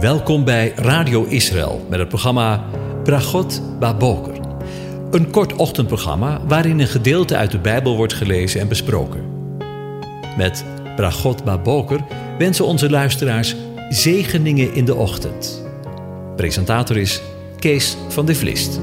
Welkom bij Radio Israël met het programma Bragot Baboker. Een kort ochtendprogramma waarin een gedeelte uit de Bijbel wordt gelezen en besproken. Met Bragot Baboker wensen onze luisteraars zegeningen in de ochtend. Presentator is Kees van de Vlist.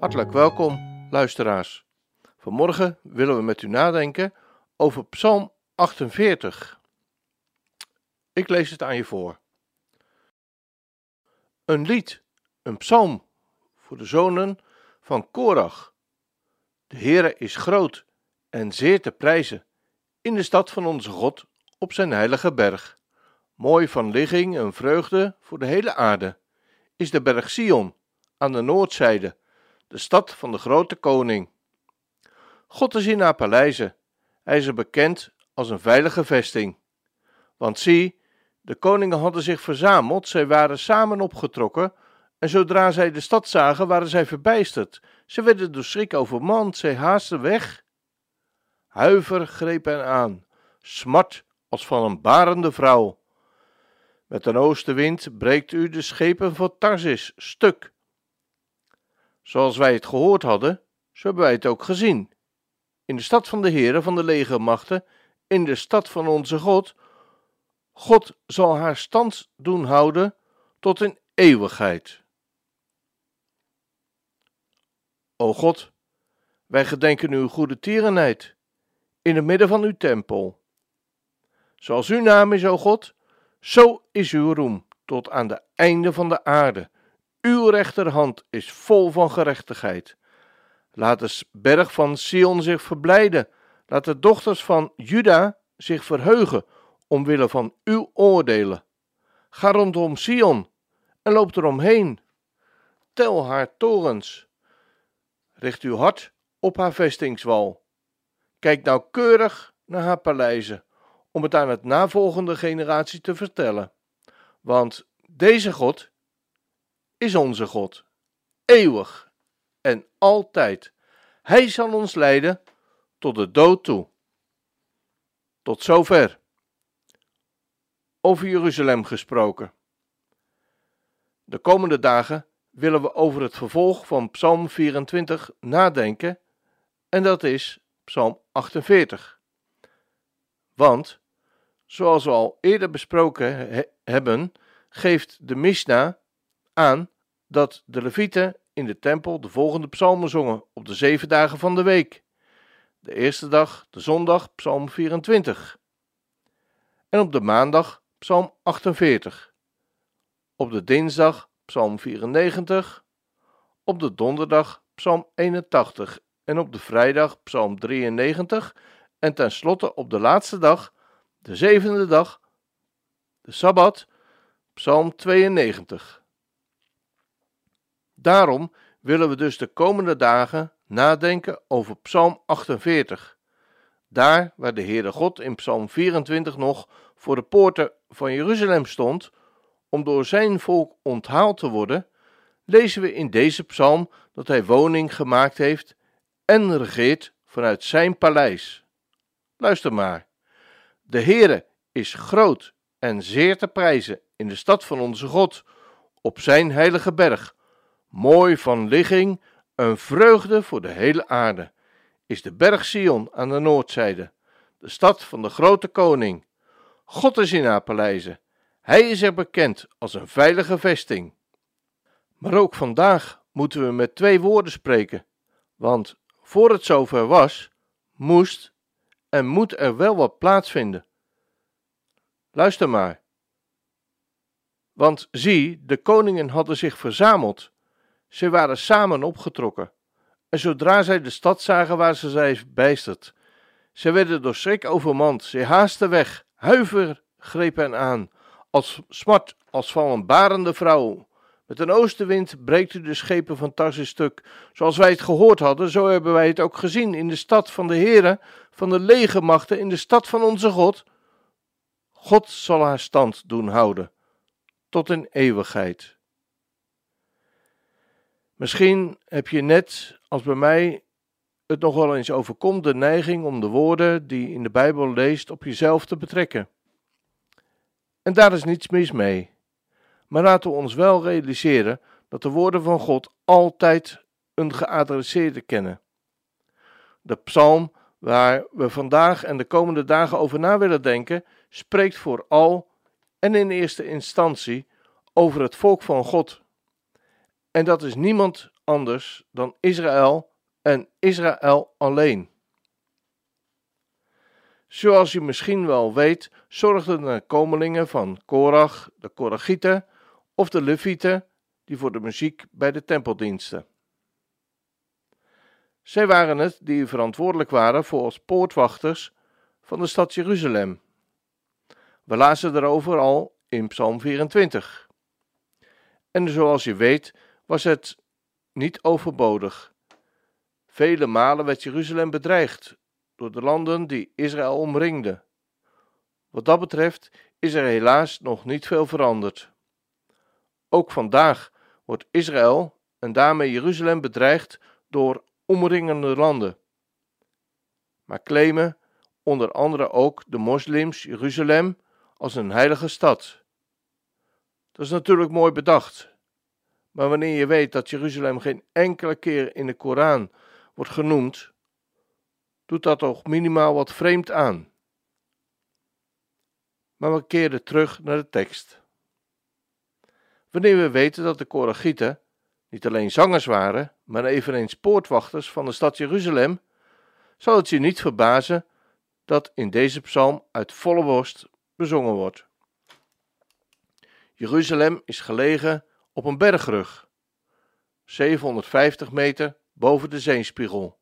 Hartelijk welkom, luisteraars. Vanmorgen willen we met u nadenken over Psalm 48. Ik lees het aan je voor. Een lied, een psalm voor de zonen van Korach. De Heere is groot en zeer te prijzen in de stad van onze God op zijn heilige berg. Mooi van ligging en vreugde voor de hele aarde is de berg Sion aan de noordzijde, de stad van de grote koning. God is in haar paleizen hij is er bekend als een veilige vesting. Want zie, de koningen hadden zich verzameld, zij waren samen opgetrokken, en zodra zij de stad zagen, waren zij verbijsterd. Ze werden door schrik overmand, zij haasten weg. Huiver greep hen aan, smart als van een barende vrouw. Met een oostenwind breekt u de schepen van Tarsis stuk. Zoals wij het gehoord hadden, zo hebben wij het ook gezien in de stad van de Heere van de legermachten, in de stad van onze God. God zal haar stand doen houden tot in eeuwigheid. O God, wij gedenken uw goede tierenheid in het midden van uw tempel. Zoals uw naam is, o God, zo is uw roem tot aan de einde van de aarde. Uw rechterhand is vol van gerechtigheid. Laat de berg van Sion zich verblijden. Laat de dochters van Juda zich verheugen omwille van uw oordelen. Ga rondom Sion en loop eromheen. Tel haar torens. Richt uw hart op haar vestingswal. Kijk nauwkeurig naar haar paleizen, om het aan het navolgende generatie te vertellen. Want deze God is onze God, eeuwig en altijd. Hij zal ons leiden tot de dood toe. Tot zover. Over Jeruzalem gesproken. De komende dagen willen we over het vervolg van Psalm 24 nadenken, en dat is Psalm 48. Want, zoals we al eerder besproken hebben, geeft de Mishnah aan dat de Levieten in de tempel de volgende psalmen zongen op de zeven dagen van de week. De eerste dag, de zondag, psalm 24. En op de maandag, psalm 48. Op de dinsdag, psalm 94. Op de donderdag, psalm 81. En op de vrijdag, psalm 93. En tenslotte op de laatste dag, de zevende dag, de sabbat, psalm 92. Daarom willen we dus de komende dagen nadenken over Psalm 48. Daar waar de Heere God in Psalm 24 nog voor de poorten van Jeruzalem stond, om door zijn volk onthaald te worden, lezen we in deze psalm dat hij woning gemaakt heeft en regeert vanuit zijn paleis. Luister maar. De Heere is groot en zeer te prijzen in de stad van onze God, op zijn heilige berg mooi van ligging, een vreugde voor de hele aarde, is de berg Sion aan de noordzijde, de stad van de grote koning. God is in haar paleizen, hij is er bekend als een veilige vesting. Maar ook vandaag moeten we met twee woorden spreken, want voor het zover was, moest en moet er wel wat plaatsvinden. Luister maar. Want zie, de koningen hadden zich verzameld zij waren samen opgetrokken. En zodra zij de stad zagen, waren ze zij bijsterd. Zij werden door schrik overmand. Zij haasten weg. Huiver greep hen aan. Als smart, als van een barende vrouw. Met een oostenwind breekt u de schepen van Tarsis stuk. Zoals wij het gehoord hadden, zo hebben wij het ook gezien in de stad van de Heere, van de legermachten, in de stad van onze God. God zal haar stand doen houden, tot in eeuwigheid. Misschien heb je net als bij mij het nog wel eens overkomt de neiging om de woorden die je in de Bijbel leest op jezelf te betrekken. En daar is niets mis mee. Maar laten we ons wel realiseren dat de woorden van God altijd een geadresseerde kennen. De psalm waar we vandaag en de komende dagen over na willen denken, spreekt vooral en in eerste instantie over het volk van God. En dat is niemand anders dan Israël en Israël alleen. Zoals je misschien wel weet, zorgden de komelingen van Korach, de Korachieten of de Levieten, die voor de muziek bij de tempeldiensten. Zij waren het die verantwoordelijk waren voor als poortwachters van de stad Jeruzalem. We lazen erover al in Psalm 24. En zoals je weet, was het niet overbodig. Vele malen werd Jeruzalem bedreigd door de landen die Israël omringden. Wat dat betreft is er helaas nog niet veel veranderd. Ook vandaag wordt Israël en daarmee Jeruzalem bedreigd door omringende landen. Maar claimen onder andere ook de moslims Jeruzalem als een heilige stad. Dat is natuurlijk mooi bedacht. Maar wanneer je weet dat Jeruzalem geen enkele keer in de Koran wordt genoemd, doet dat toch minimaal wat vreemd aan. Maar we keren terug naar de tekst. Wanneer we weten dat de Koragieten niet alleen zangers waren, maar eveneens poortwachters van de stad Jeruzalem, zal het je niet verbazen dat in deze psalm uit volle borst bezongen wordt. Jeruzalem is gelegen op een bergrug, 750 meter boven de zeespiegel.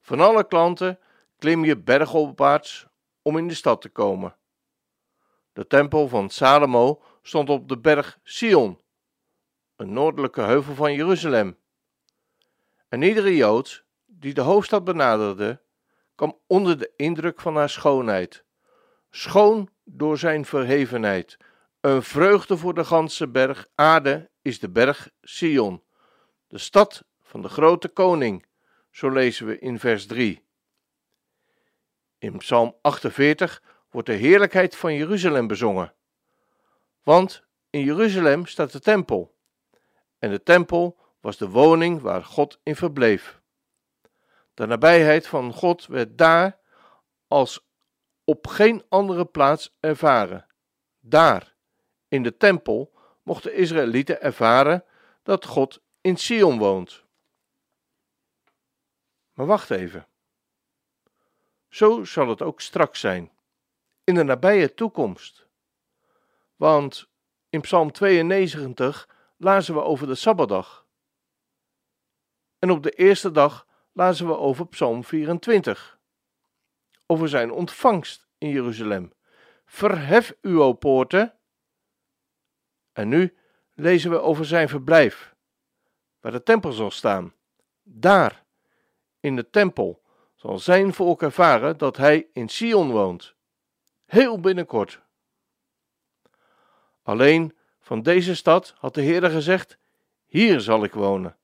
Van alle klanten klim je bergopwaarts om in de stad te komen. De tempel van Salomo stond op de berg Sion, een noordelijke heuvel van Jeruzalem. En iedere Jood die de hoofdstad benaderde, kwam onder de indruk van haar schoonheid. Schoon door zijn verhevenheid. Een vreugde voor de ganse berg aarde is de berg Sion, de stad van de grote koning, zo lezen we in vers 3. In Psalm 48 wordt de heerlijkheid van Jeruzalem bezongen. Want in Jeruzalem staat de tempel. En de tempel was de woning waar God in verbleef. De nabijheid van God werd daar als op geen andere plaats ervaren. Daar, in de tempel, mochten Israëlieten ervaren dat God in Sion woont. Maar wacht even. Zo zal het ook straks zijn, in de nabije toekomst. Want in Psalm 92 lazen we over de Sabbatdag. En op de eerste dag lazen we over Psalm 24, over zijn ontvangst in Jeruzalem. Verhef u, o poorten. En nu lezen we over zijn verblijf, waar de tempel zal staan. Daar, in de tempel, zal zijn volk ervaren dat hij in Sion woont. Heel binnenkort. Alleen van deze stad had de Heer gezegd: Hier zal ik wonen.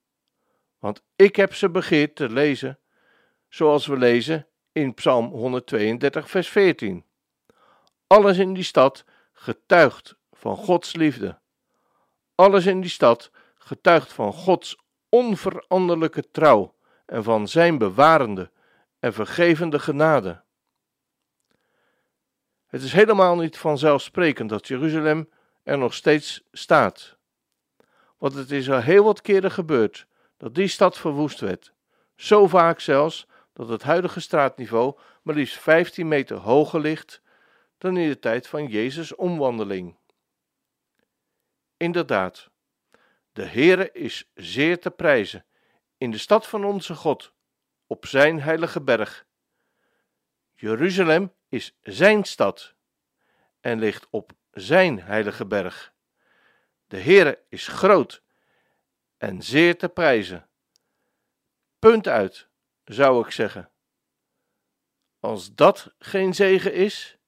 Want ik heb ze begeerd te lezen, zoals we lezen in Psalm 132, vers 14. Alles in die stad getuigt van Gods liefde. Alles in die stad getuigt van Gods onveranderlijke trouw en van Zijn bewarende en vergevende genade. Het is helemaal niet vanzelfsprekend dat Jeruzalem er nog steeds staat. Want het is al heel wat keren gebeurd dat die stad verwoest werd. Zo vaak zelfs dat het huidige straatniveau maar liefst 15 meter hoger ligt dan in de tijd van Jezus' omwandeling. Inderdaad, de Heere is zeer te prijzen in de stad van onze God, op zijn heilige berg. Jeruzalem is zijn stad en ligt op zijn heilige berg. De Heere is groot en zeer te prijzen. Punt uit, zou ik zeggen. Als dat geen zegen is,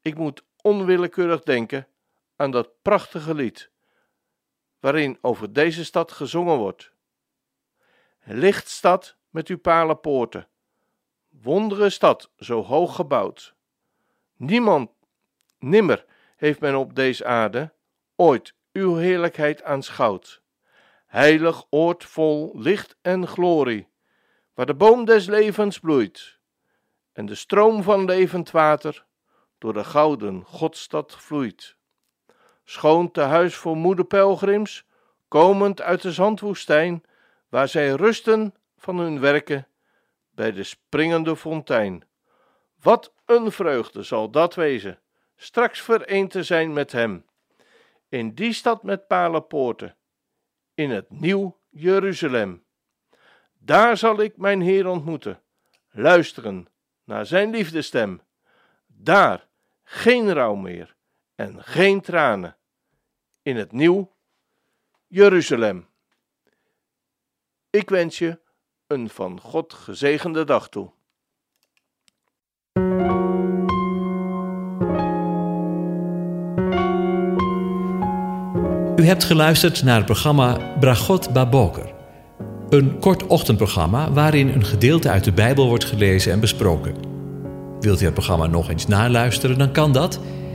ik moet onwillekeurig denken aan dat prachtige lied, waarin over deze stad gezongen wordt. Lichtstad met uw palenpoorten. Wondere stad, zo hoog gebouwd. Niemand, nimmer heeft men op deze aarde ooit uw heerlijkheid aanschouwd. Heilig oord vol licht en glorie, waar de boom des levens bloeit en de stroom van levend water door de gouden Godstad vloeit. Schoon te huis voor moeder pelgrims, komend uit de zandwoestijn, waar zij rusten van hun werken bij de springende fontein. Wat een vreugde zal dat wezen, straks vereend te zijn met hem. In die stad met palenpoorten, in het nieuw Jeruzalem. Daar zal ik mijn Heer ontmoeten, luisteren naar zijn liefdestem. Daar geen rouw meer en geen tranen. In het nieuw Jeruzalem. Ik wens je een van God gezegende dag toe. U hebt geluisterd naar het programma Bragot Baboker. Een kort ochtendprogramma waarin een gedeelte uit de Bijbel wordt gelezen en besproken. Wilt u het programma nog eens naluisteren, dan kan dat.